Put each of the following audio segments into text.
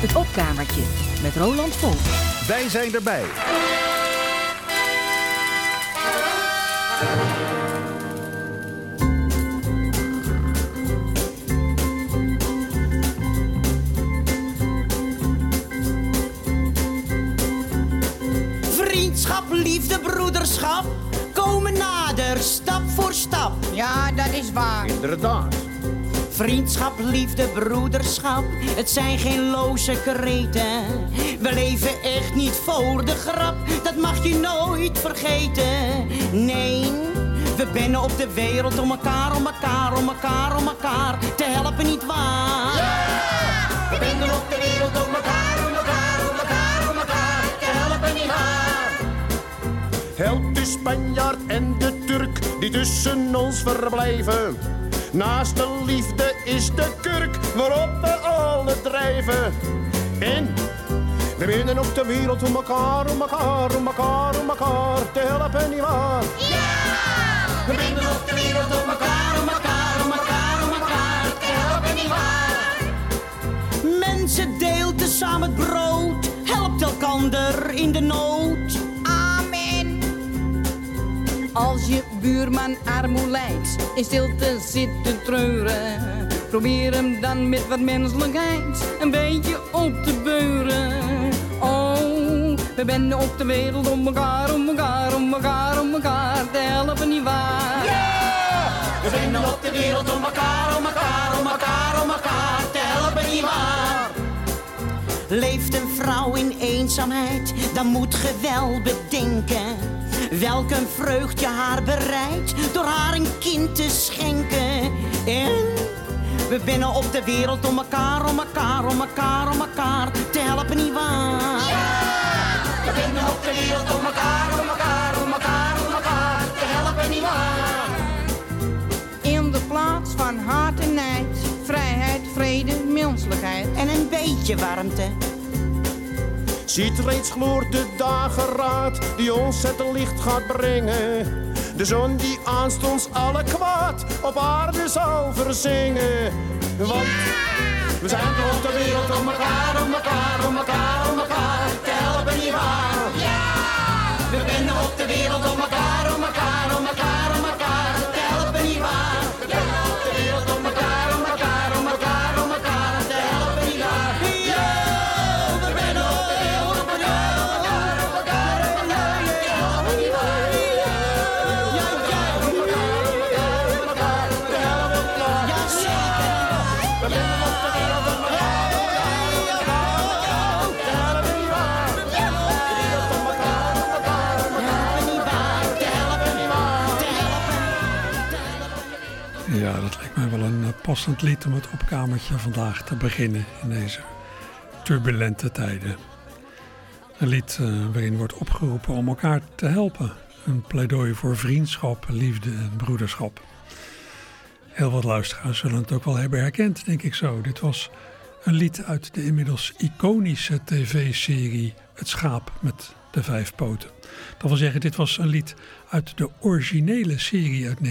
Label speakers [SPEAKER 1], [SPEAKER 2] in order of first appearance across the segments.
[SPEAKER 1] Het opkamertje met Roland Vol.
[SPEAKER 2] Wij zijn erbij.
[SPEAKER 3] Vriendschap, liefde, broederschap komen nader, stap voor stap.
[SPEAKER 4] Ja, dat is waar.
[SPEAKER 2] Inderdaad.
[SPEAKER 3] Vriendschap, liefde, broederschap, het zijn geen loze kreten. We leven echt niet voor de grap, dat mag je nooit vergeten. Nee, we binnen op de wereld om elkaar, om elkaar, om elkaar, om elkaar te helpen, niet waar? We binnen op de wereld om elkaar, om elkaar, om elkaar, om elkaar te helpen, niet waar?
[SPEAKER 5] Helpt de Spanjaard en de Turk die tussen ons verblijven. Naast de liefde is de kurk waarop we alle drijven. En we winnen op de wereld om elkaar, om elkaar, om elkaar, om elkaar te helpen, nietwaar?
[SPEAKER 3] We binnen op de wereld om elkaar, om elkaar, om elkaar, om elkaar te helpen, niet waar? Mensen deelt tezamen het brood, helpt elkander in de nood.
[SPEAKER 4] Amen. Als je buurman armoe in stilte zit te treuren. Probeer hem dan met wat menselijkheid een beetje op te beuren. Oh, we zijn op de wereld om elkaar, om elkaar, om elkaar, om elkaar te helpen, niet waar?
[SPEAKER 3] We binnen op de wereld om elkaar, om elkaar, om elkaar, om elkaar te helpen, niet waar? Leeft een vrouw in eenzaamheid, dan moet ge wel bedenken. Welk een vreugd je haar bereidt, door haar een kind te schenken. En we binnen op de wereld om elkaar, om elkaar, om elkaar, om elkaar te helpen, niet waar? We binnen op de wereld om elkaar, om elkaar, om elkaar, om elkaar te helpen, niet waar?
[SPEAKER 4] In de plaats van haat en nijd, vrijheid, vrede, menselijkheid.
[SPEAKER 3] En een beetje warmte.
[SPEAKER 5] Ziet reeds gloort de dageraad die ons het licht gaat brengen. De zon die aanstonds alle kwaad op aarde zal verzingen. Want we zijn op de wereld om elkaar, om elkaar, om elkaar, om elkaar te helpen, nietwaar?
[SPEAKER 3] We binnen op de wereld om elkaar, Ja,
[SPEAKER 6] dat lijkt mij wel een eh, passend lied om het opkamertje vandaag te beginnen in deze turbulente tijden. Een lied eh, waarin wordt opgeroepen om elkaar te helpen. Een pleidooi voor vriendschap, liefde en broederschap. Heel wat luisteraars zullen het ook wel hebben herkend, denk ik zo. Dit was een lied uit de inmiddels iconische tv-serie Het Schaap met de Vijf Poten. Dat wil zeggen, dit was een lied uit de originele serie uit 1969-1970.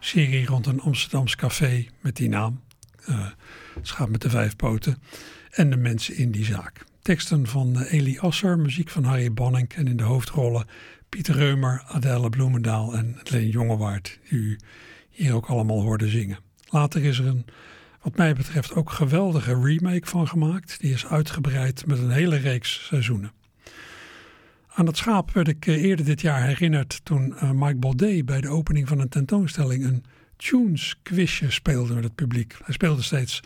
[SPEAKER 6] Serie rond een Amsterdams café met die naam. het Schaap met de Vijf Poten. En de mensen in die zaak. Teksten van eh, Elie Asser, muziek van Harry Bonning en in de hoofdrollen Pieter Reumer, Adèle Bloemendaal en Leen Jongewaard, die u hier ook allemaal hoorde zingen. Later is er een, wat mij betreft, ook geweldige remake van gemaakt. Die is uitgebreid met een hele reeks seizoenen. Aan het schaap werd ik eh, eerder dit jaar herinnerd toen eh, Mike Baudet bij de opening van een tentoonstelling een tunes quizje speelde met het publiek. Hij speelde steeds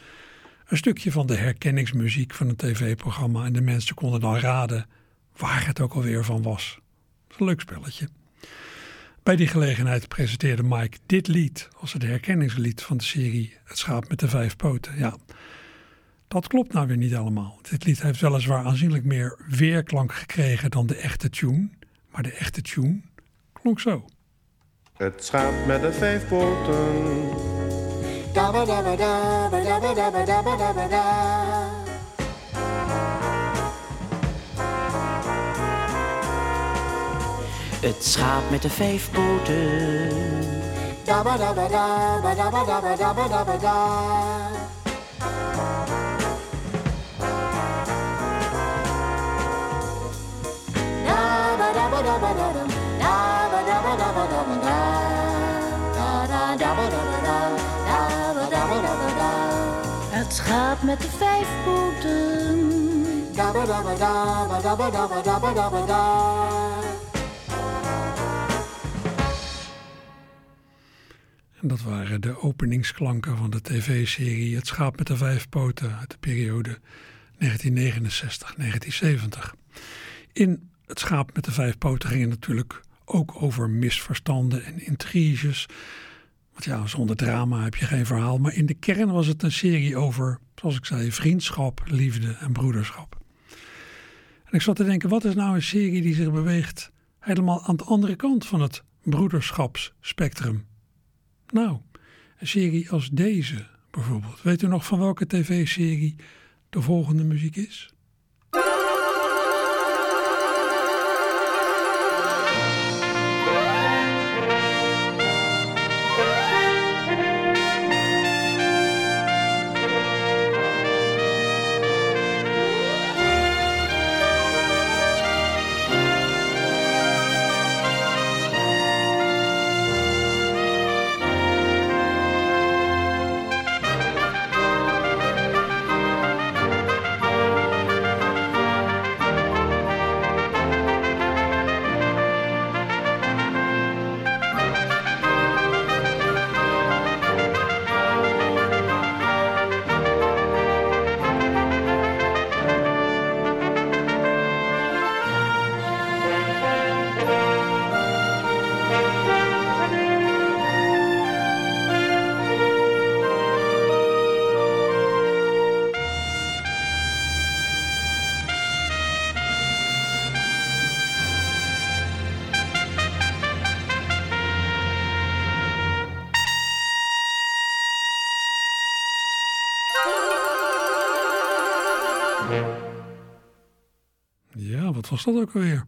[SPEAKER 6] een stukje van de herkenningsmuziek van een tv-programma en de mensen konden dan raden waar het ook alweer van was. Dat een leuk spelletje. Bij die gelegenheid presenteerde Mike dit lied als het herkenningslied van de serie Het schaap met de vijf poten. Ja, dat klopt nou weer niet allemaal. Dit lied heeft weliswaar aanzienlijk meer weerklank gekregen dan de echte tune, maar de echte tune klonk zo.
[SPEAKER 5] Het schaap met de vijf poten.
[SPEAKER 7] Dabba dabba dabba dabba dabba dabba dabba da.
[SPEAKER 3] Het schaap met de vijf poten.
[SPEAKER 2] Het gaat met de vijf poten.
[SPEAKER 6] En dat waren de openingsklanken van de tv-serie Het schaap met de vijf poten uit de periode 1969-1970. In Het schaap met de vijf poten ging natuurlijk ook over misverstanden en intriges. Want ja, zonder drama heb je geen verhaal. Maar in de kern was het een serie over, zoals ik zei, vriendschap, liefde en broederschap. En ik zat te denken, wat is nou een serie die zich beweegt helemaal aan de andere kant van het broederschapsspectrum? Nou, een serie als deze bijvoorbeeld. Weet u nog van welke tv-serie de volgende muziek is? Was dat ook alweer?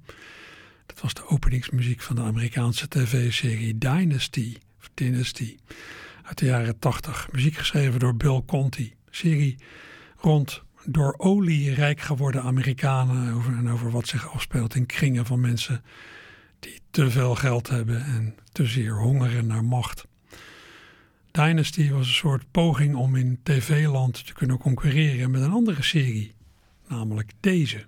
[SPEAKER 6] Dat was de openingsmuziek van de Amerikaanse tv-serie Dynasty, of Dynasty, uit de jaren 80. Muziek geschreven door Bill Conti. Serie rond door olie rijk geworden Amerikanen over, en over wat zich afspeelt in kringen van mensen die te veel geld hebben en te zeer hongeren naar macht. Dynasty was een soort poging om in tv-land te kunnen concurreren met een andere serie, namelijk deze.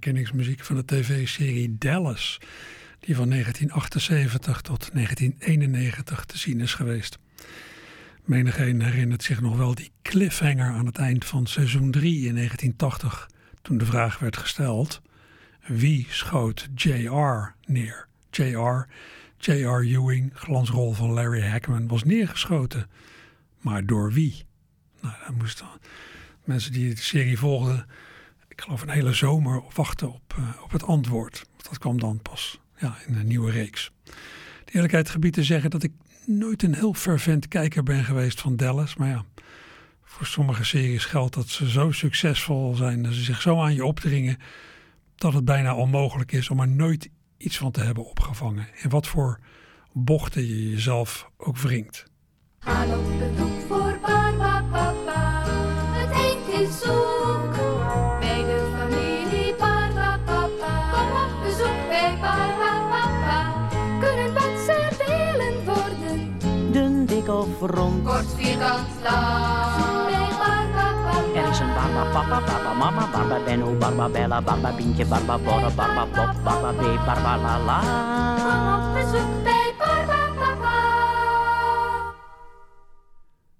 [SPEAKER 6] Herkenningsmuziek van de tv-serie Dallas, die van 1978 tot 1991 te zien is geweest. Menigeen herinnert zich nog wel die cliffhanger aan het eind van seizoen 3 in 1980, toen de vraag werd gesteld: wie schoot J.R. neer? J.R. J.R. Ewing, glansrol van Larry Hackman, was neergeschoten. Maar door wie? Nou, moesten mensen die de serie volgden ik geloof een hele zomer wachten op, uh, op het antwoord. Dat kwam dan pas ja, in een nieuwe reeks. De eerlijkheid gebied te zeggen dat ik nooit een heel fervent kijker ben geweest van Dallas. Maar ja, voor sommige series geldt dat ze zo succesvol zijn, dat ze zich zo aan je opdringen, dat het bijna onmogelijk is om er nooit iets van te hebben opgevangen. En wat voor bochten je jezelf ook wringt.
[SPEAKER 8] De doek voor het eind is zoek.
[SPEAKER 2] Rond.
[SPEAKER 8] Kort vierkant lang.
[SPEAKER 2] Er is een barba papa, barba mama, barba benno, barba bella, barba bientje, barba borre, barba pop, barba b, barba la la.
[SPEAKER 8] Kom op bezoek bij Barbapapa.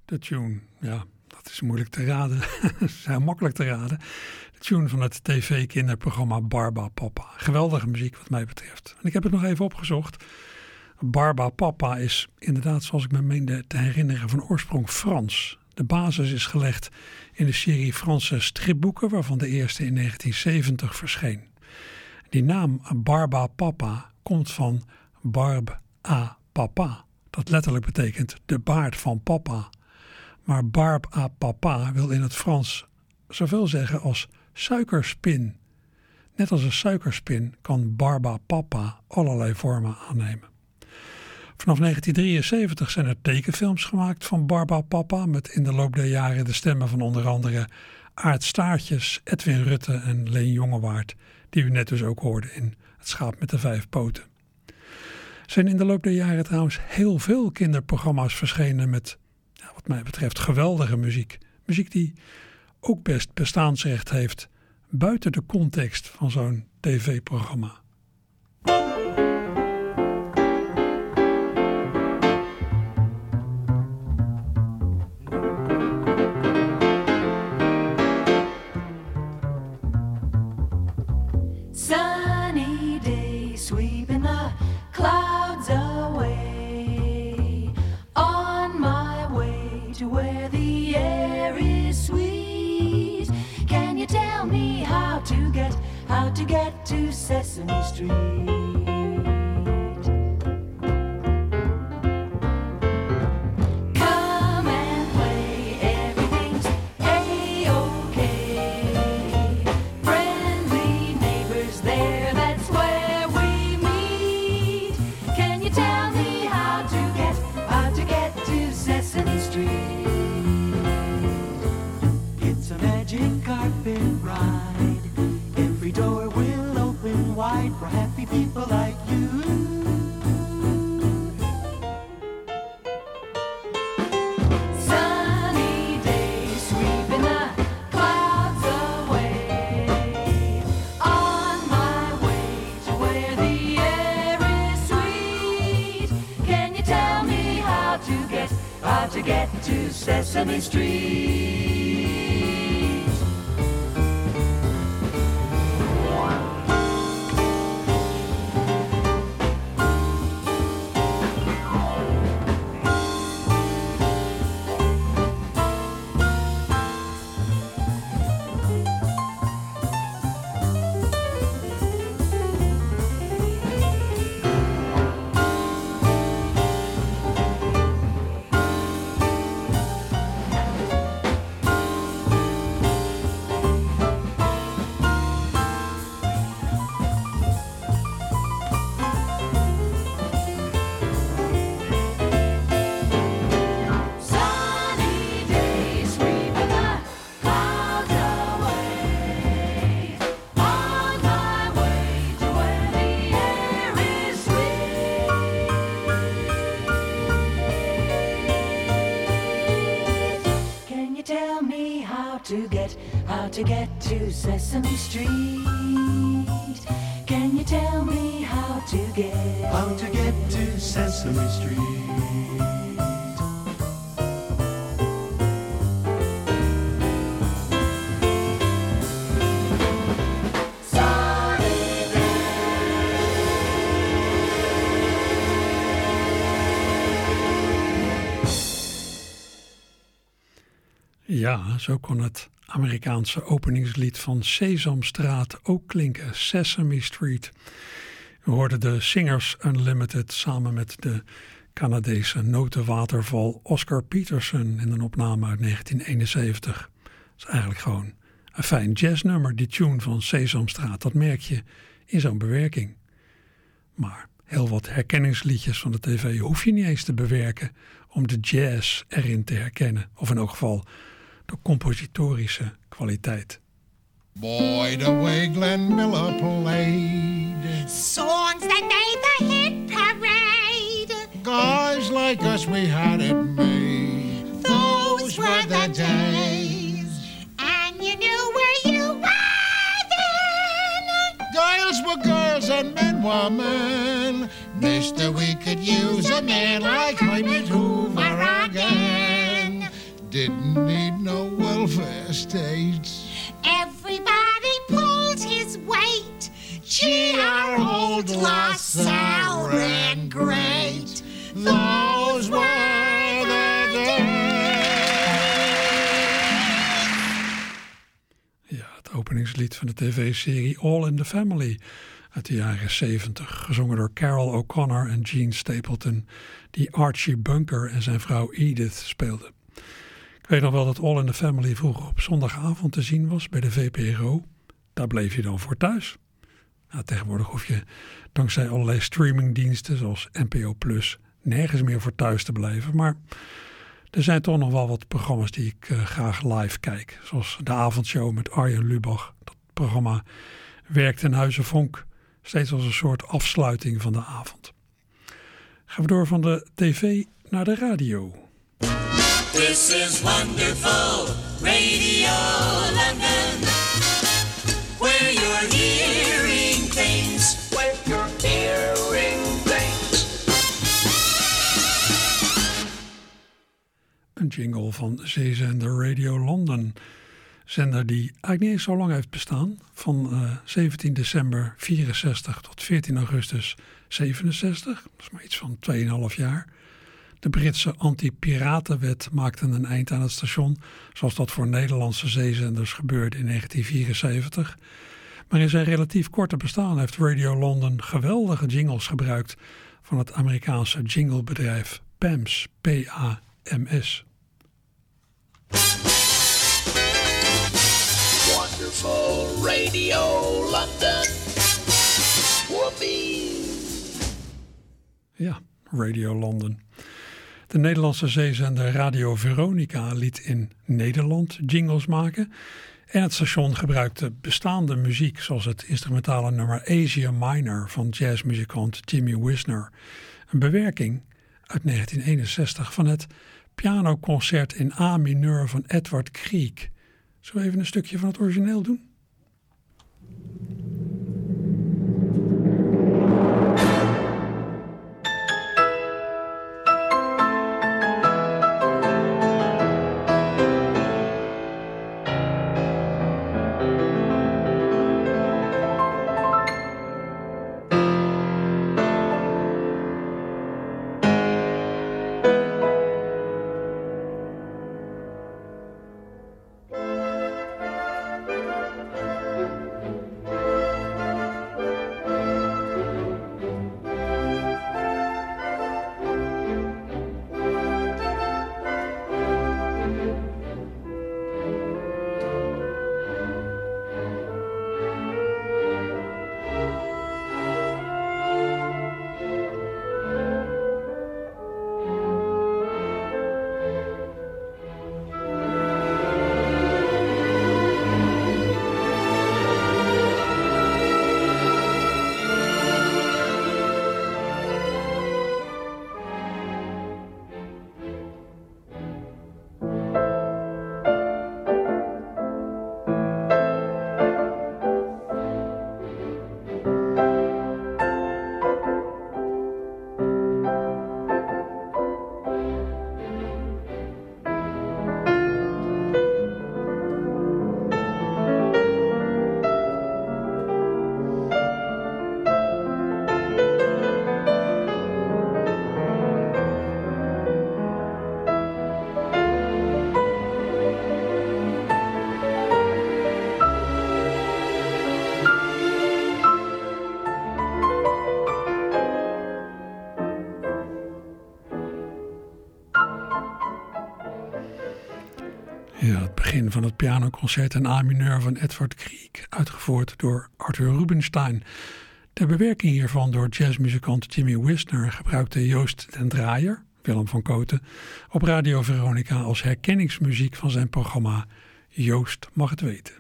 [SPEAKER 6] De tune, ja, dat is moeilijk te raden. Dat is heel makkelijk te raden. De tune van het tv-kinderprogramma Barba Papa. Geweldige muziek wat mij betreft. En ik heb het nog even opgezocht. Barba Papa is inderdaad, zoals ik me meende te herinneren, van oorsprong Frans. De basis is gelegd in de serie Franse stripboeken, waarvan de eerste in 1970 verscheen. Die naam Barba Papa komt van Barbe à Papa. Dat letterlijk betekent de baard van papa. Maar barbe à papa wil in het Frans zoveel zeggen als suikerspin. Net als een suikerspin kan barba papa allerlei vormen aannemen. Vanaf 1973 zijn er tekenfilms gemaakt van Barba Papa met in de loop der jaren de stemmen van onder andere Aart Staartjes, Edwin Rutte en Leen Jongewaard, die u net dus ook hoorde in Het schaap met de vijf poten. Zijn in de loop der jaren trouwens heel veel kinderprogramma's verschenen met, wat mij betreft, geweldige muziek. Muziek die ook best bestaansrecht heeft buiten de context van zo'n tv-programma.
[SPEAKER 9] To get to Sesame Street? Street? To get to Sesame Street? Can you tell me how to get, How to get to Sesame Street.
[SPEAKER 6] Ja, zo kon het Amerikaanse openingslied van Sesamstraat ook klinken, Sesame Street. We hoorden de Singers Unlimited samen met de Canadese notenwaterval Oscar Peterson in een opname uit 1971. Dat is eigenlijk gewoon een fijn jazznummer, die tune van Sesamstraat. Dat merk je in zo'n bewerking. Maar heel wat herkenningsliedjes van de tv hoef je niet eens te bewerken om de jazz erin te herkennen. Of in elk geval de compositorische kwaliteit.
[SPEAKER 10] Boy, the way Glenn Miller played.
[SPEAKER 11] Songs that made the hit parade.
[SPEAKER 10] Guys like us, we had it made.
[SPEAKER 3] Those were the days. And you knew where you were then.
[SPEAKER 10] Girls were girls and men were men. Mister, we could use a man like Herbert Hoover again. Didn't need no welfare states.
[SPEAKER 3] Everybody pulled his weight. Gee, our old LaSalle ran great. Those were the
[SPEAKER 6] Ja, het openingslied van de tv-serie All in the Family uit de jaren 70, gezongen door Carol O'Connor en Gene Stapleton, die Archie Bunker en zijn vrouw Edith speelden. Weet nog wel dat All in the Family vroeger op zondagavond te zien was bij de VPRO. Daar bleef je dan voor thuis. Nou, tegenwoordig hoef je dankzij allerlei streamingdiensten zoals NPO Plus nergens meer voor thuis te blijven. Maar er zijn toch nog wel wat programma's die ik eh, graag live kijk. Zoals de avondshow met Arjen Lubach. Dat programma werkt in Huizen Vonk. Steeds als een soort afsluiting van de avond. Gaan we door van de tv naar de radio.
[SPEAKER 3] This is wonderful Radio London, where you're hearing things. Where you're hearing things.
[SPEAKER 6] Een jingle van zeezender Radio London. Zender die eigenlijk niet eens zo lang heeft bestaan. Van eh, 17 december 64 tot 14 augustus 67. Dat is maar iets van 2,5 jaar. De Britse anti-piratenwet maakte een eind aan het station, zoals dat voor Nederlandse zeezenders gebeurde in 1974. Maar in zijn relatief korte bestaan heeft Radio London geweldige jingles gebruikt van het Amerikaanse jinglebedrijf PAMS. P-A-M-S.
[SPEAKER 3] Wonderful Radio London.
[SPEAKER 6] Ja, Radio London. De Nederlandse zeezender Radio Veronica liet in Nederland jingles maken. En het station gebruikte bestaande muziek, zoals het instrumentale nummer Asia Minor van jazzmuzikant Jimmy Wisner. Een bewerking uit 1961 van het pianoconcert in A mineur van Edward Grieg. Zullen we even een stukje van het origineel doen? Van het pianoconcert in A mineur van Edward Grieg, uitgevoerd door Arthur Rubinstein. De bewerking hiervan door jazzmuzikant Jimmy Wisner gebruikte Joost den Draaier, Willem van Koten, op Radio Veronica als herkenningsmuziek van zijn programma Joost mag het weten.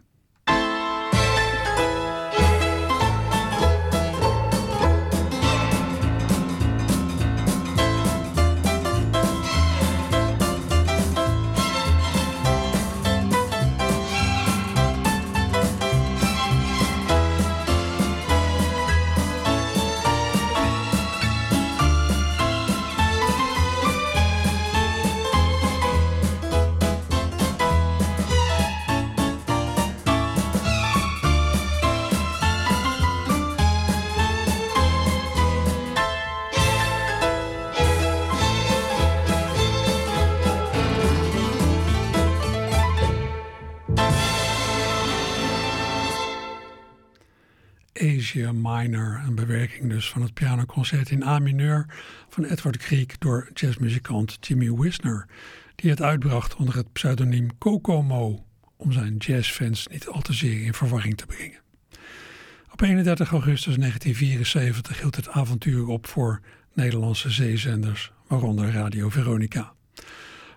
[SPEAKER 6] Minor, een bewerking dus van het pianoconcert in A mineur van Edward Grieg door jazzmuzikant Jimmy Wisner, die het uitbracht onder het pseudoniem Kokomo, om zijn jazzfans niet al te zeer in verwarring te brengen. Op 31 augustus 1974 hield het avontuur op voor Nederlandse zeezenders, waaronder Radio Veronica.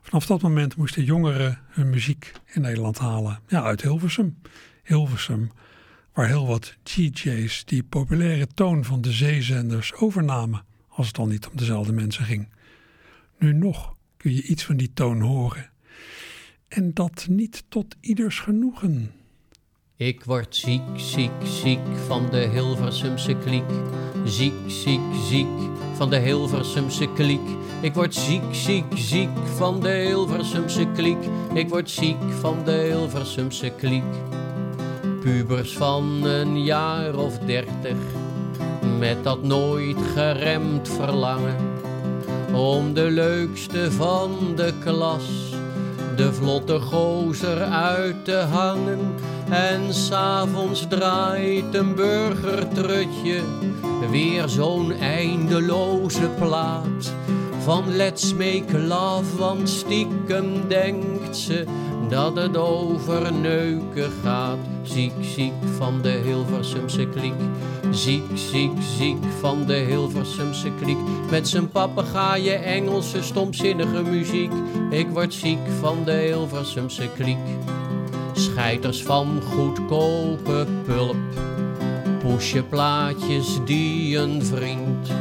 [SPEAKER 6] Vanaf dat moment moesten jongeren hun muziek in Nederland halen, ja, uit Hilversum. Hilversum, waar heel wat DJ's die populaire toon van de zeezenders overnamen, als het al niet om dezelfde mensen ging. Nu nog kun je iets van die toon horen. En dat niet tot ieders genoegen.
[SPEAKER 11] Ik word ziek, ziek, ziek van de Hilversumse kliek. Ziek, ziek, ziek van de Hilversumse kliek. Ik word ziek, ziek, ziek van de Hilversumse kliek. Ik word ziek van de Hilversumse kliek. Pubers van een jaar of dertig, met dat nooit geremd verlangen. Om de leukste van de klas, de vlotte gozer uit te hangen. En s'avonds draait een burgertrutje weer zo'n eindeloze plaat. Van let's make love, want stiekem denkt ze dat het over neuken gaat. Ziek, ziek van de Hilversumse kliek. Ziek, ziek, ziek van de Hilversumse kliek. Met zijn papegaaien Engelse stomzinnige muziek. Ik word ziek van de Hilversumse kliek. Scheiters van goedkope pulp. Poesjeplaatjes die een vriend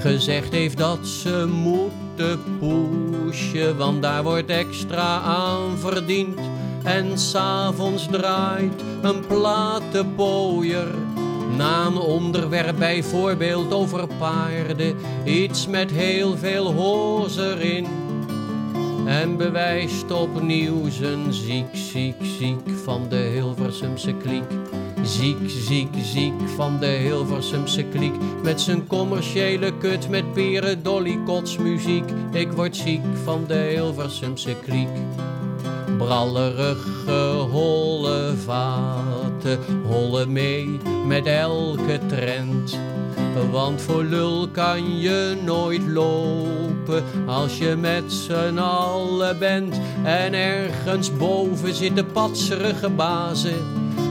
[SPEAKER 11] gezegd heeft dat ze moeten pushen, want daar wordt extra aan verdiend. En s'avonds draait een platenpooier na een onderwerp bijvoorbeeld over paarden, iets met heel veel hoos erin. En bewijst opnieuw zijn ziek, ziek, ziek van de Hilversumse kliek. Ziek, ziek, ziek van de Hilversumse kliek. Met zijn commerciële kut met peren dolly muziek. Ik word ziek van de Hilversumse kliek. Brallerige holle vaten hollen mee met elke trend. Want voor lul kan je nooit lopen als je met z'n allen bent. En ergens boven zitten patserige bazen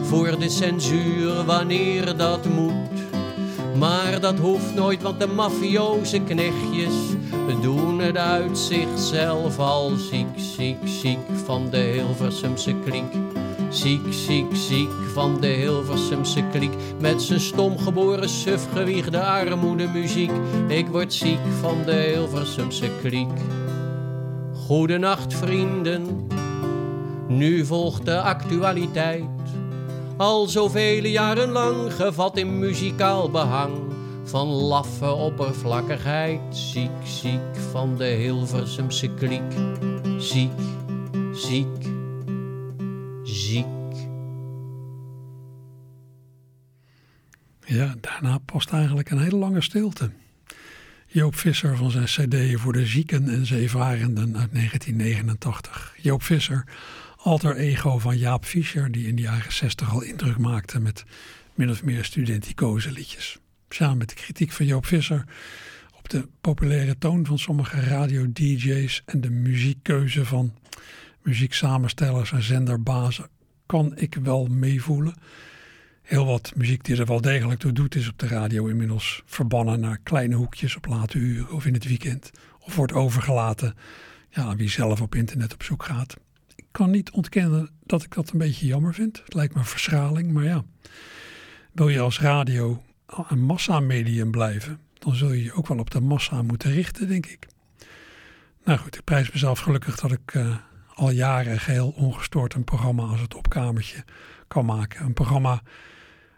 [SPEAKER 11] voor de censuur wanneer dat moet. Maar dat hoeft nooit, want de mafioze knechtjes doen het uit zichzelf al ziek, ziek, ziek van de Hilversumse kliek. Ziek, ziek, ziek van de Hilversumse kliek. Met zijn stomgeboren suf gewiegde armoedemuziek. Ik word ziek van de Hilversumse kliek. Goedenacht vrienden, nu volgt de actualiteit. Al zoveel jaren lang gevat in muzikaal behang. Van laffe oppervlakkigheid, ziek, ziek van de Hilversumse kliek. Ziek, ziek, ziek.
[SPEAKER 6] Ja, daarna past eigenlijk een hele lange stilte. Joop Visser van zijn cd voor de zieken en zeevarenden uit 1989. Joop Visser, alter ego van Jaap Fischer, die in de jaren 60 al indruk maakte met min of meer studenticoze liedjes. Samen met de kritiek van Joop Visser op de populaire toon van sommige radio-dj's en de muziekkeuze van muzieksamenstellers en zenderbazen kan ik wel meevoelen. Heel wat muziek die er wel degelijk toe doet is op de radio inmiddels verbannen naar kleine hoekjes op late uren of in het weekend. Of wordt overgelaten ja, aan wie zelf op internet op zoek gaat. Ik kan niet ontkennen dat ik dat een beetje jammer vind. Het lijkt me een verschraling, maar ja. Wil je als radio een massamedium blijven, dan zul je je ook wel op de massa moeten richten, denk ik. Nou goed, ik prijs mezelf gelukkig dat ik eh, al jaren geheel ongestoord een programma als het opkamertje kan maken. Een programma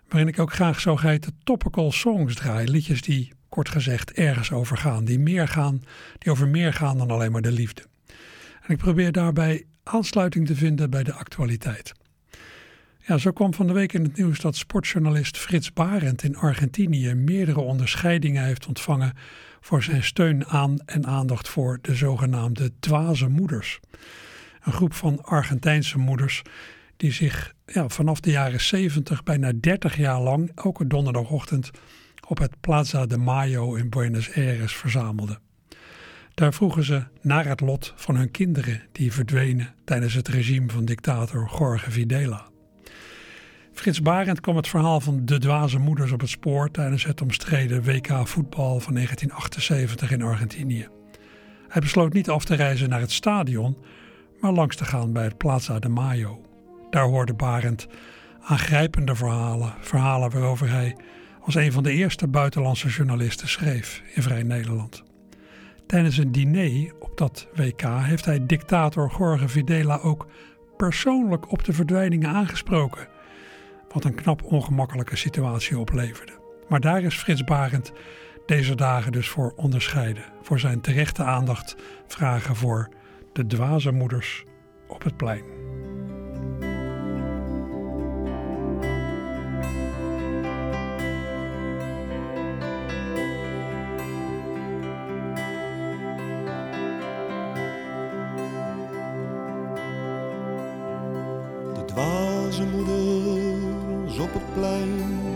[SPEAKER 6] waarin ik ook graag zogeheten topical songs draai. Liedjes die, kort gezegd, ergens over gaan. Die, meer gaan. die over meer gaan dan alleen maar de liefde. En ik probeer daarbij aansluiting te vinden bij de actualiteit. Ja, zo kwam van de week in het nieuws dat sportjournalist Frits Barend in Argentinië meerdere onderscheidingen heeft ontvangen voor zijn steun aan en aandacht voor de zogenaamde dwaze moeders. Een groep van Argentijnse moeders die zich ja, vanaf de jaren 70 bijna 30 jaar lang elke donderdagochtend op het Plaza de Mayo in Buenos Aires verzamelden. Daar vroegen ze naar het lot van hun kinderen die verdwenen tijdens het regime van dictator Jorge Videla. Frits Barend kwam het verhaal van de dwaze moeders op het spoor tijdens het omstreden WK voetbal van 1978 in Argentinië. Hij besloot niet af te reizen naar het stadion, maar langs te gaan bij het Plaza de Mayo. Daar hoorde Barend aangrijpende verhalen, verhalen waarover hij als een van de eerste buitenlandse journalisten schreef in Vrij Nederland. Tijdens een diner op dat WK heeft hij dictator Jorge Videla ook persoonlijk op de verdwijningen aangesproken, wat een knap ongemakkelijke situatie opleverde. Maar daar is Frits Barend deze dagen dus voor onderscheiden, voor zijn terechte aandacht vragen voor de dwaze moeders op het plein.
[SPEAKER 12] De dwaze moeders op het plein,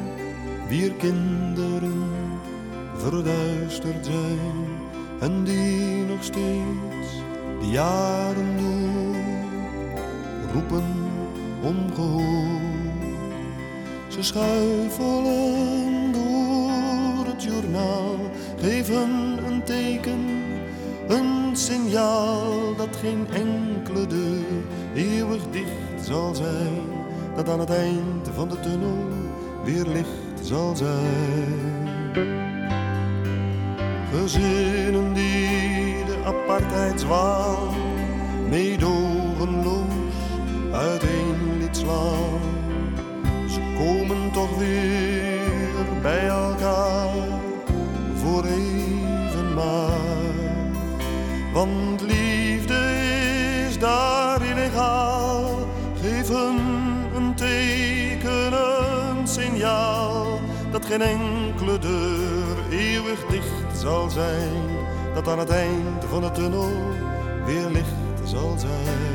[SPEAKER 12] wier kinderen verduisterd zijn en die nog steeds de jaren door roepen ongehoord. Ze schuifelen door het journaal, geven een teken, een signaal dat geen enkele deur eeuwig dicht zal zijn, dat aan het eind van de tunnel weer licht zal zijn. Gezinnen die apartheidswaal meedogenloos uiteen liet slaan. Ze komen toch weer bij elkaar voor even maar. Want liefde is daar illegaal. Geef hun een teken, een signaal dat geen enkele deur eeuwig dicht zal zijn. Dat aan het eind van de tunnel weer licht zal zijn.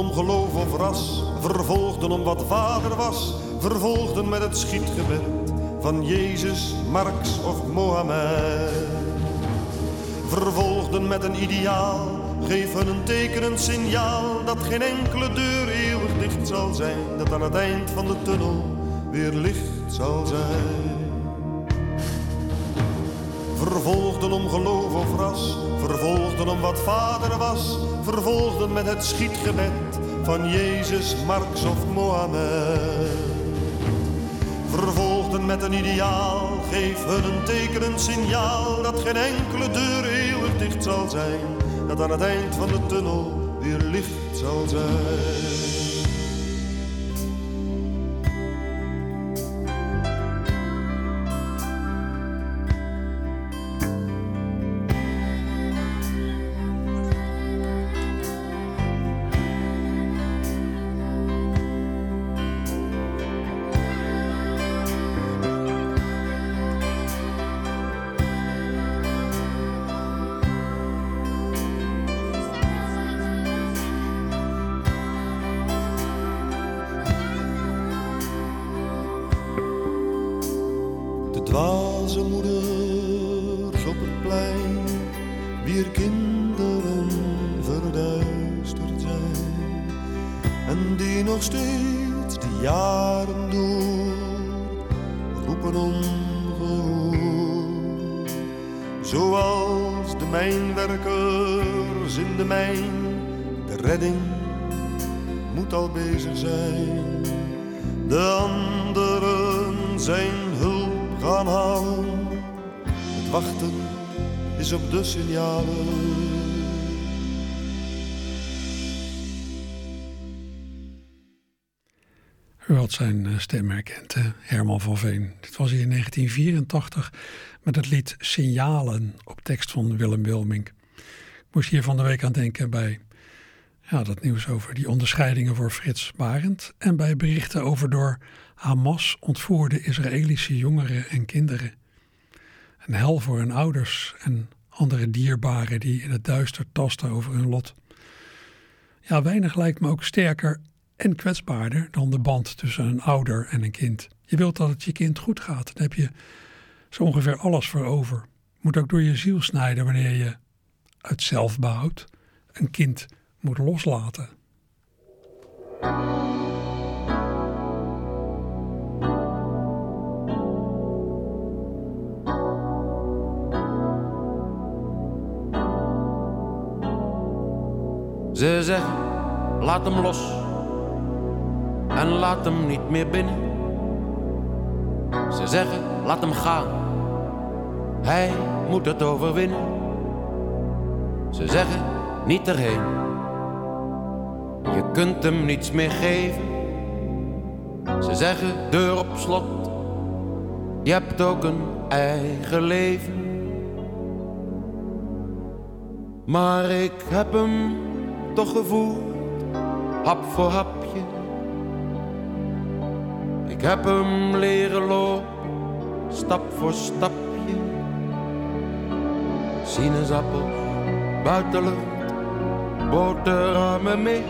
[SPEAKER 12] Om geloof of ras, vervolgden om wat vader was, vervolgden met het schietgebed van Jezus, Marx of Mohammed. Vervolgden met een ideaal, geef hun een teken, een signaal dat geen enkele deur eeuwig dicht zal zijn, dat aan het eind van de tunnel weer licht zal zijn. Vervolgden om geloof of ras, vervolgden om wat vader was, vervolgden met het schietgebed van Jezus, Marx of Mohammed. Vervolgden met een ideaal, geef hun een teken, een signaal dat geen enkele deur eeuwig dicht zal zijn, dat aan het eind van de tunnel weer licht zal zijn. De redding moet al bezig zijn. De anderen zijn hulp gaan halen. Het wachten is op de signalen.
[SPEAKER 6] U had zijn eh, stem herkend? Herman van Veen. Dit was hij in 1984 met het lied Signalen op tekst van Willem Wilmink. Moest hier van de week aan denken bij ja, dat nieuws over die onderscheidingen voor Frits Barend en bij berichten over door Hamas ontvoerde Israëlische jongeren en kinderen. Een hel voor hun ouders en andere dierbaren die in het duister tasten over hun lot. Ja, weinig lijkt me ook sterker en kwetsbaarder dan de band tussen een ouder en een kind. Je wilt dat het je kind goed gaat. Dan heb je zo ongeveer alles voor over. Moet ook door je ziel snijden wanneer je uit zelfbehoud een kind moet loslaten.
[SPEAKER 13] Ze zeggen, laat hem los en laat hem niet meer binnen. Ze zeggen, laat hem gaan, hij moet het overwinnen. Ze zeggen, niet erheen, je kunt hem niets meer geven. Ze zeggen, deur op slot, je hebt ook een eigen leven. Maar ik heb hem toch gevoeld, hap voor hapje. Ik heb hem leren lopen, stap voor stapje. Sinaasappels, buitenlucht, boterhammen mee.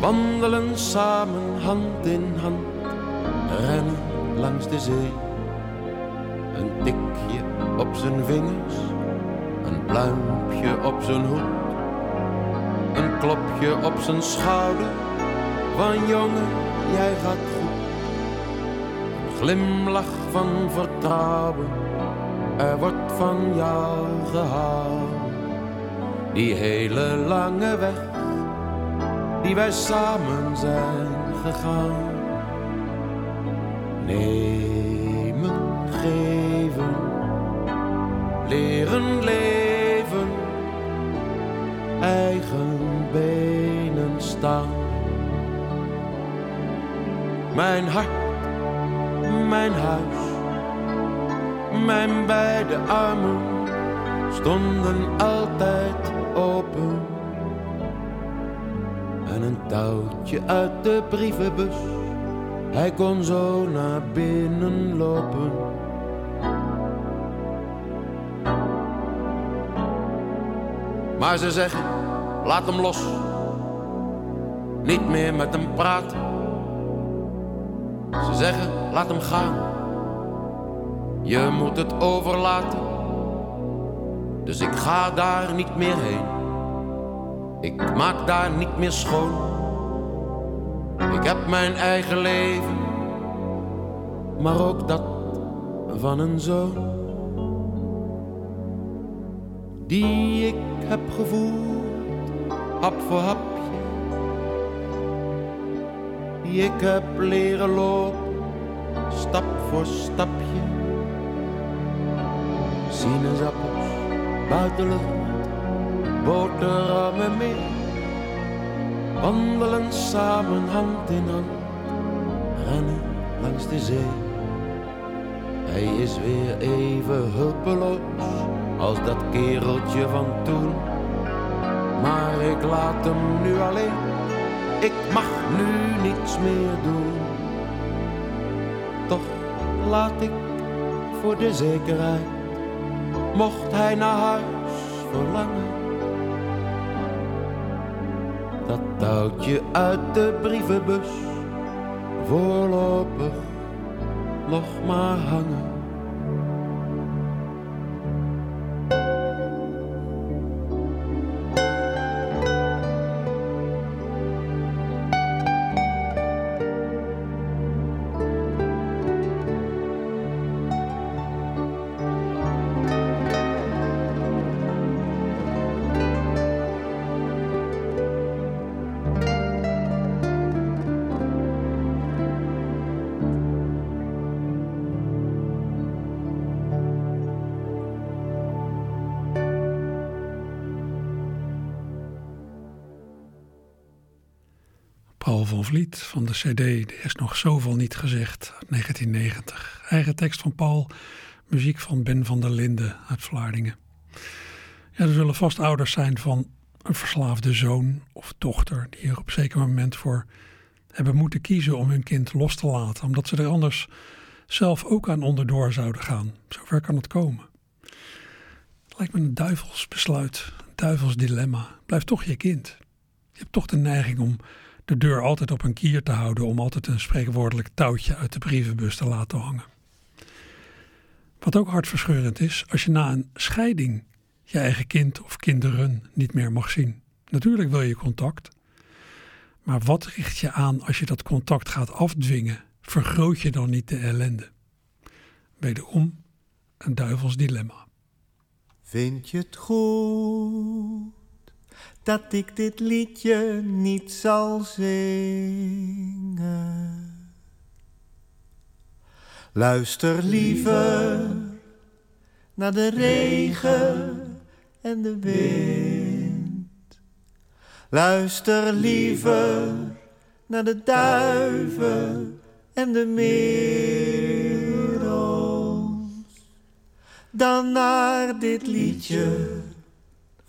[SPEAKER 13] Wandelen samen hand in hand, rennen langs de zee. Een tikje op zijn vingers, een pluimpje op zijn hoed. Een klopje op zijn schouder, van jongen, jij gaat goed. Een glimlach van vertrouwen, er wordt van jou gehouden. Die hele lange weg, die wij samen zijn gegaan. Nemen, geven, leren leven, eigen benen staan. Mijn hart, mijn huis, mijn beide armen stonden altijd touwtje uit de brievenbus, hij kon zo naar binnen lopen. Maar ze zeggen, laat hem los, niet meer met hem praten. Ze zeggen, laat hem gaan, je moet het overlaten. Dus ik ga daar niet meer heen, ik maak daar niet meer schoon. Ik heb mijn eigen leven, maar ook dat van een zoon. Die ik heb gevoeld, hap voor hapje. Die ik heb leren lopen, stap voor stapje. Sinaasappels, buitenlucht, boterhammen mee. Wandelen samen hand in hand, rennen langs de zee. Hij is weer even hulpeloos als dat kereltje van toen. Maar ik laat hem nu alleen, ik mag nu niets meer doen. Toch laat ik voor de zekerheid, mocht hij naar huis verlangen. Dat touwtje uit de brievenbus voorlopig nog maar hangen.
[SPEAKER 6] CD Er is nog zoveel niet gezegd uit 1990. Eigen tekst van Paul, muziek van Ben van der Linden uit Vlaardingen. Ja, er zullen vast ouders zijn van een verslaafde zoon of dochter die er op een zeker moment voor hebben moeten kiezen om hun kind los te laten, omdat ze er anders zelf ook aan onderdoor zouden gaan. Zover kan het komen. Het lijkt me een duivels besluit, een duivels dilemma. Blijf toch je kind. Je hebt toch de neiging om de deur altijd op een kier te houden, om altijd een spreekwoordelijk touwtje uit de brievenbus te laten hangen. Wat ook hartverscheurend is, als je na een scheiding je eigen kind of kinderen niet meer mag zien. Natuurlijk wil je contact, maar wat richt je aan als je dat contact gaat afdwingen? Vergroot je dan niet de ellende? Wederom een duivels dilemma.
[SPEAKER 14] Vind je het goed dat ik dit liedje niet zal zingen? Luister liever naar de regen en de wind. Luister liever naar de duiven en de dan naar dit liedje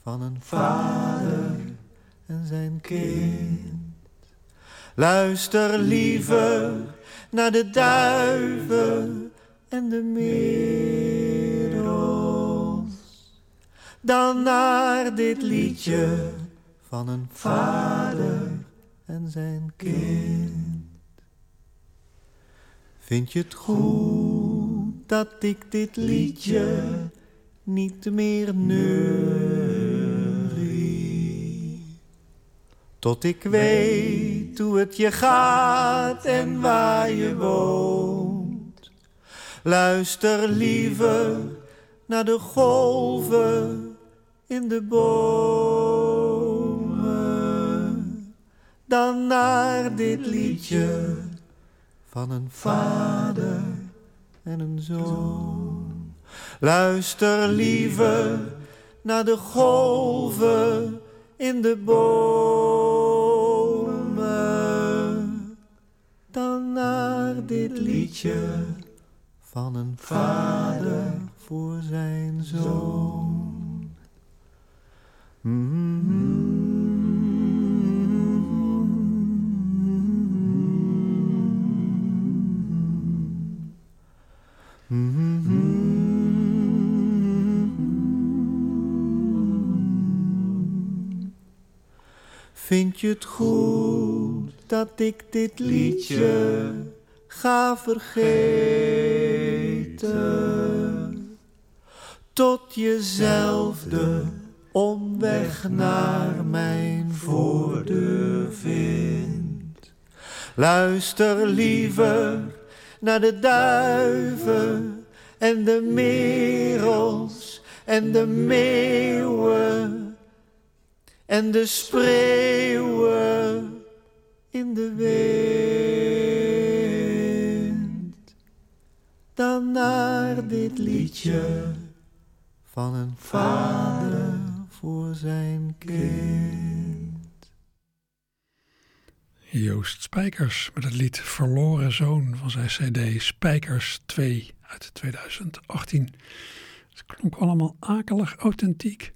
[SPEAKER 14] van een vader en zijn kind. Luister liever naar de duiven en de merels dan naar dit liedje van een vader en zijn kind. Vind je het goed dat ik dit liedje niet meer neurie? Tot ik weet hoe het je gaat en waar je woont. Luister liever naar de golven in de bomen dan naar dit liedje van een vader en een zoon. Luister liever naar de golven in de bomen dit liedje van een vader voor zijn zoon. Vind je het goed dat ik dit liedje ga vergeten? Tot jezelf de omweg naar mijn voordeur vindt. Luister liever naar de duiven en de merels en de meeuwen en de spreeuwen in de wind. Dan naar dit liedje van een vader voor zijn kind.
[SPEAKER 6] Joost Spijkers met het lied Verloren Zoon van zijn CD Spijkers 2 uit 2018. Het klonk allemaal akelig authentiek.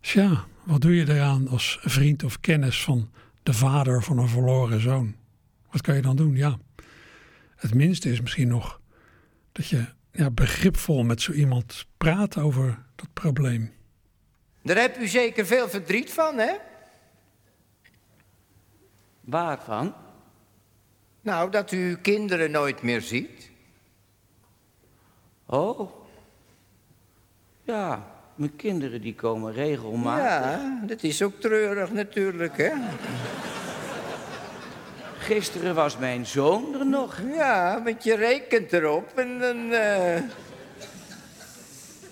[SPEAKER 6] Tja, wat doe je eraan als vriend of kennis van de vader van een verloren zoon? Wat kan je dan doen? Ja, het minste is misschien nog dat je ja, begripvol met zo iemand praat over dat probleem.
[SPEAKER 15] Daar heb u zeker veel verdriet van, hè?
[SPEAKER 2] Waarvan?
[SPEAKER 15] Nou, dat u uw kinderen nooit meer ziet.
[SPEAKER 2] Oh. Ja, mijn kinderen die komen regelmatig.
[SPEAKER 15] Ja, dat is ook treurig natuurlijk, hè?
[SPEAKER 2] Gisteren was mijn zoon er nog.
[SPEAKER 15] Ja, want je rekent erop en dan... eh,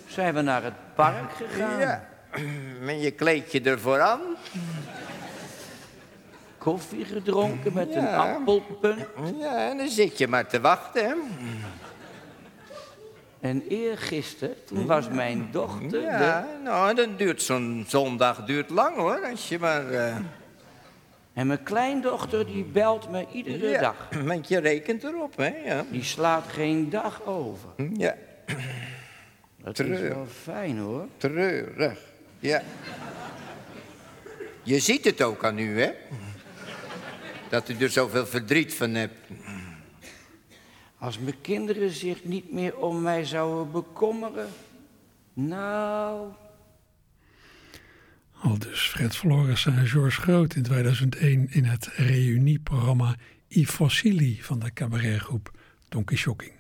[SPEAKER 2] Zijn we naar het park gegaan.
[SPEAKER 15] Ja, met je kleed je ervoor aan.
[SPEAKER 2] Koffie gedronken met een appelpunt.
[SPEAKER 15] Ja, en dan zit je maar te wachten, hè?
[SPEAKER 2] En eergisteren, toen was mijn dochter
[SPEAKER 15] Ja, nou, dan duurt zo'n zondag duurt lang, hoor. Als je maar... eh,
[SPEAKER 2] En mijn kleindochter die belt me iedere
[SPEAKER 15] Ja,
[SPEAKER 2] dag.
[SPEAKER 15] want je rekent erop, hè? Ja.
[SPEAKER 2] Die slaat geen dag over.
[SPEAKER 15] Ja.
[SPEAKER 2] Dat is wel fijn hoor.
[SPEAKER 15] Treurig. Ja. Je ziet het ook aan u, hè? Dat u er zoveel verdriet van hebt.
[SPEAKER 2] Als mijn kinderen zich niet meer om mij zouden bekommeren. Nou,
[SPEAKER 9] Al dus Fred Florissen en George Groot in 2001 in het reunieprogramma I Fossili van de cabaretgroep Donkey Shocking.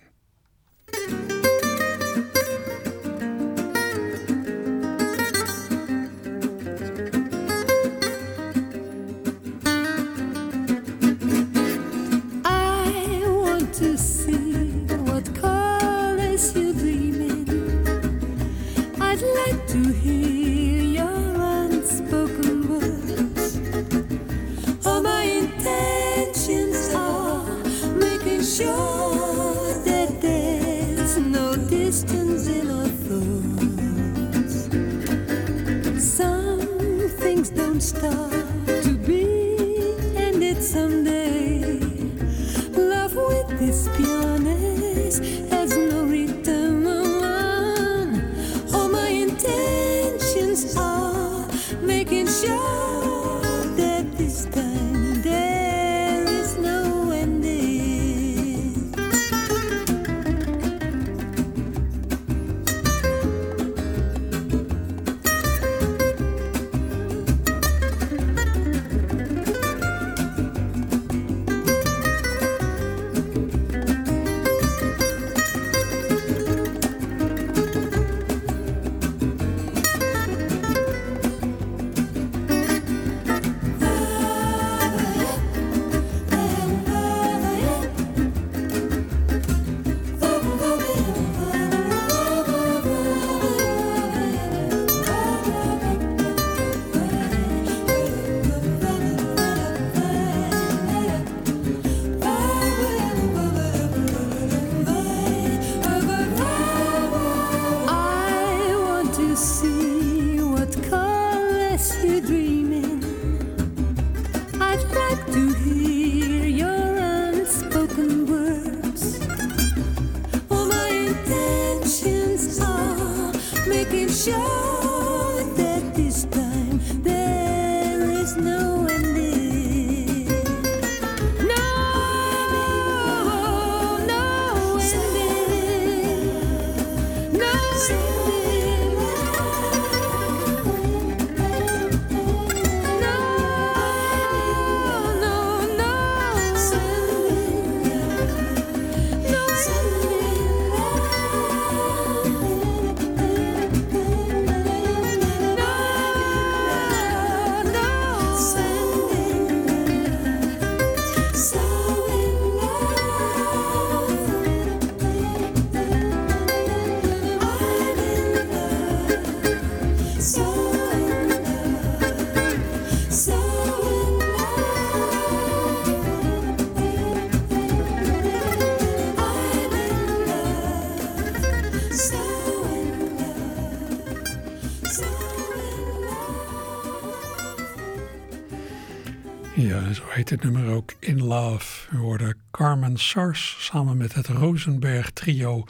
[SPEAKER 9] Het nummer ook In Love. We Carmen Sars samen met het Rosenberg trio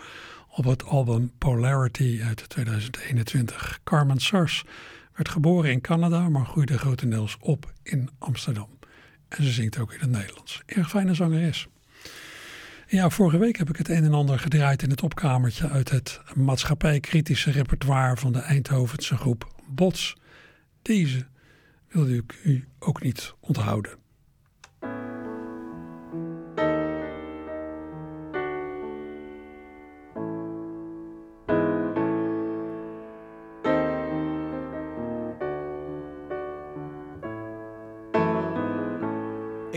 [SPEAKER 9] op het album Polarity uit 2021. Carmen Sars werd geboren in Canada, maar groeide grotendeels op in Amsterdam. En ze zingt ook in het Nederlands. Erg fijne zangeres. Ja, vorige week heb ik het een en ander gedraaid in het opkamertje uit het maatschappijkritische repertoire van de Eindhovense groep Bots. Deze wilde ik u ook niet onthouden.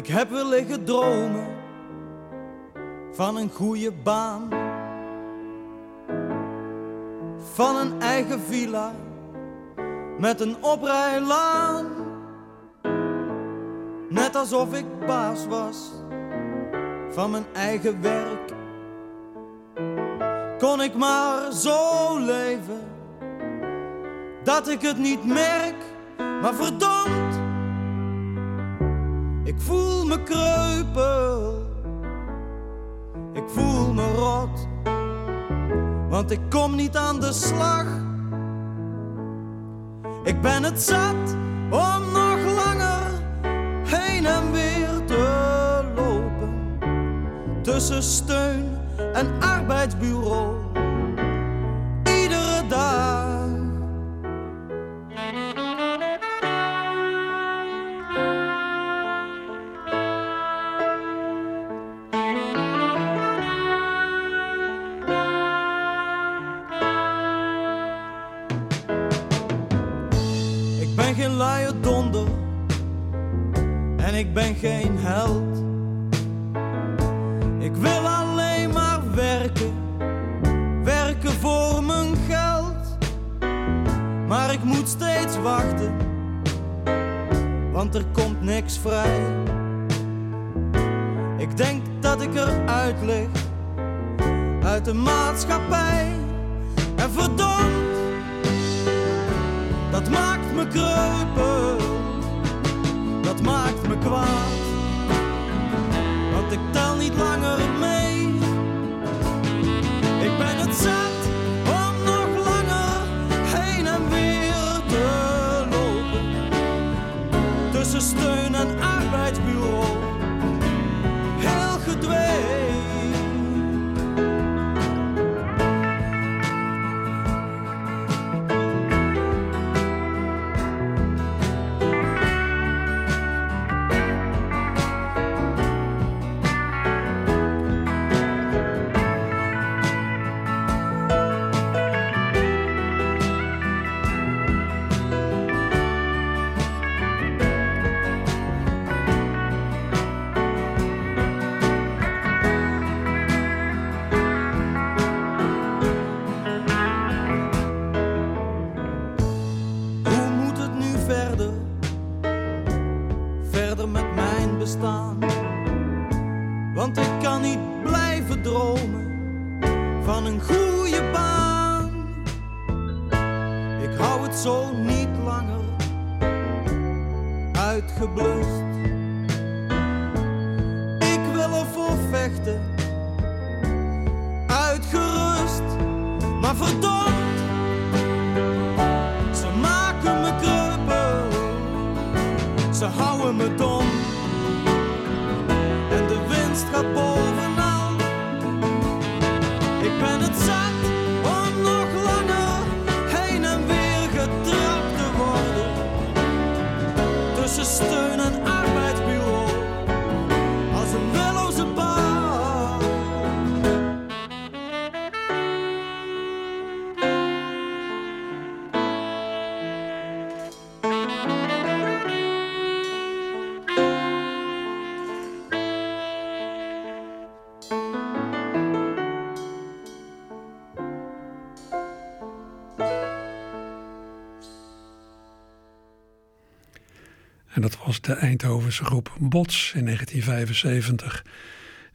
[SPEAKER 16] Ik heb wel liggen dromen van een goede baan, van een eigen villa met een oprijlaan. Net alsof ik baas was van mijn eigen werk. Kon ik maar zo leven dat ik het niet merk, maar verdomd. Ik voel me kreupel. Ik voel me rot. Want ik kom niet aan de slag. Ik ben het zat om nog langer heen en weer te lopen. Tussen steun en arbeidsbureau. De
[SPEAKER 6] Eindhovense groep Bots in 1975.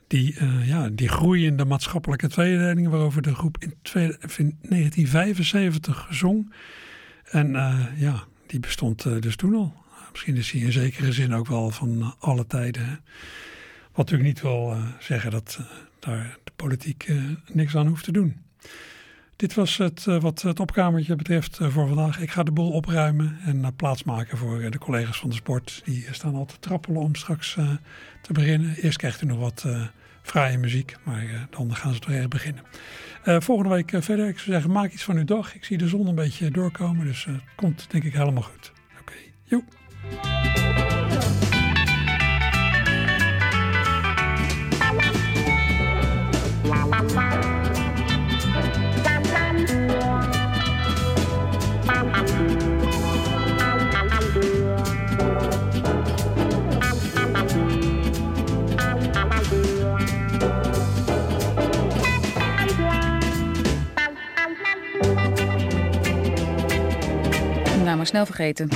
[SPEAKER 6] Die, eh, ja, die groeiende maatschappelijke tweedeling waarover de groep in, twee- in 1975 zong. En eh, ja, die bestond eh, dus toen al. Misschien is hij in zekere zin ook wel van alle tijden. Hè. Wat natuurlijk niet wil zeggen dat daar de politiek niks aan hoeft te doen. Dit was het eh, wat het opkamertje betreft eh, voor vandaag. Ik ga de boel opruimen en eh, plaatsmaken voor de collega's van de sport. Die staan al te trappelen om straks te beginnen. Eerst krijgt u nog wat fraaie muziek, maar dan gaan ze toch echt beginnen. Volgende week verder. Ik zou zeggen, maak iets van uw dag. Ik zie de zon een beetje doorkomen, dus het komt denk ik helemaal goed. Oké, joe.
[SPEAKER 1] Maar snel vergeten.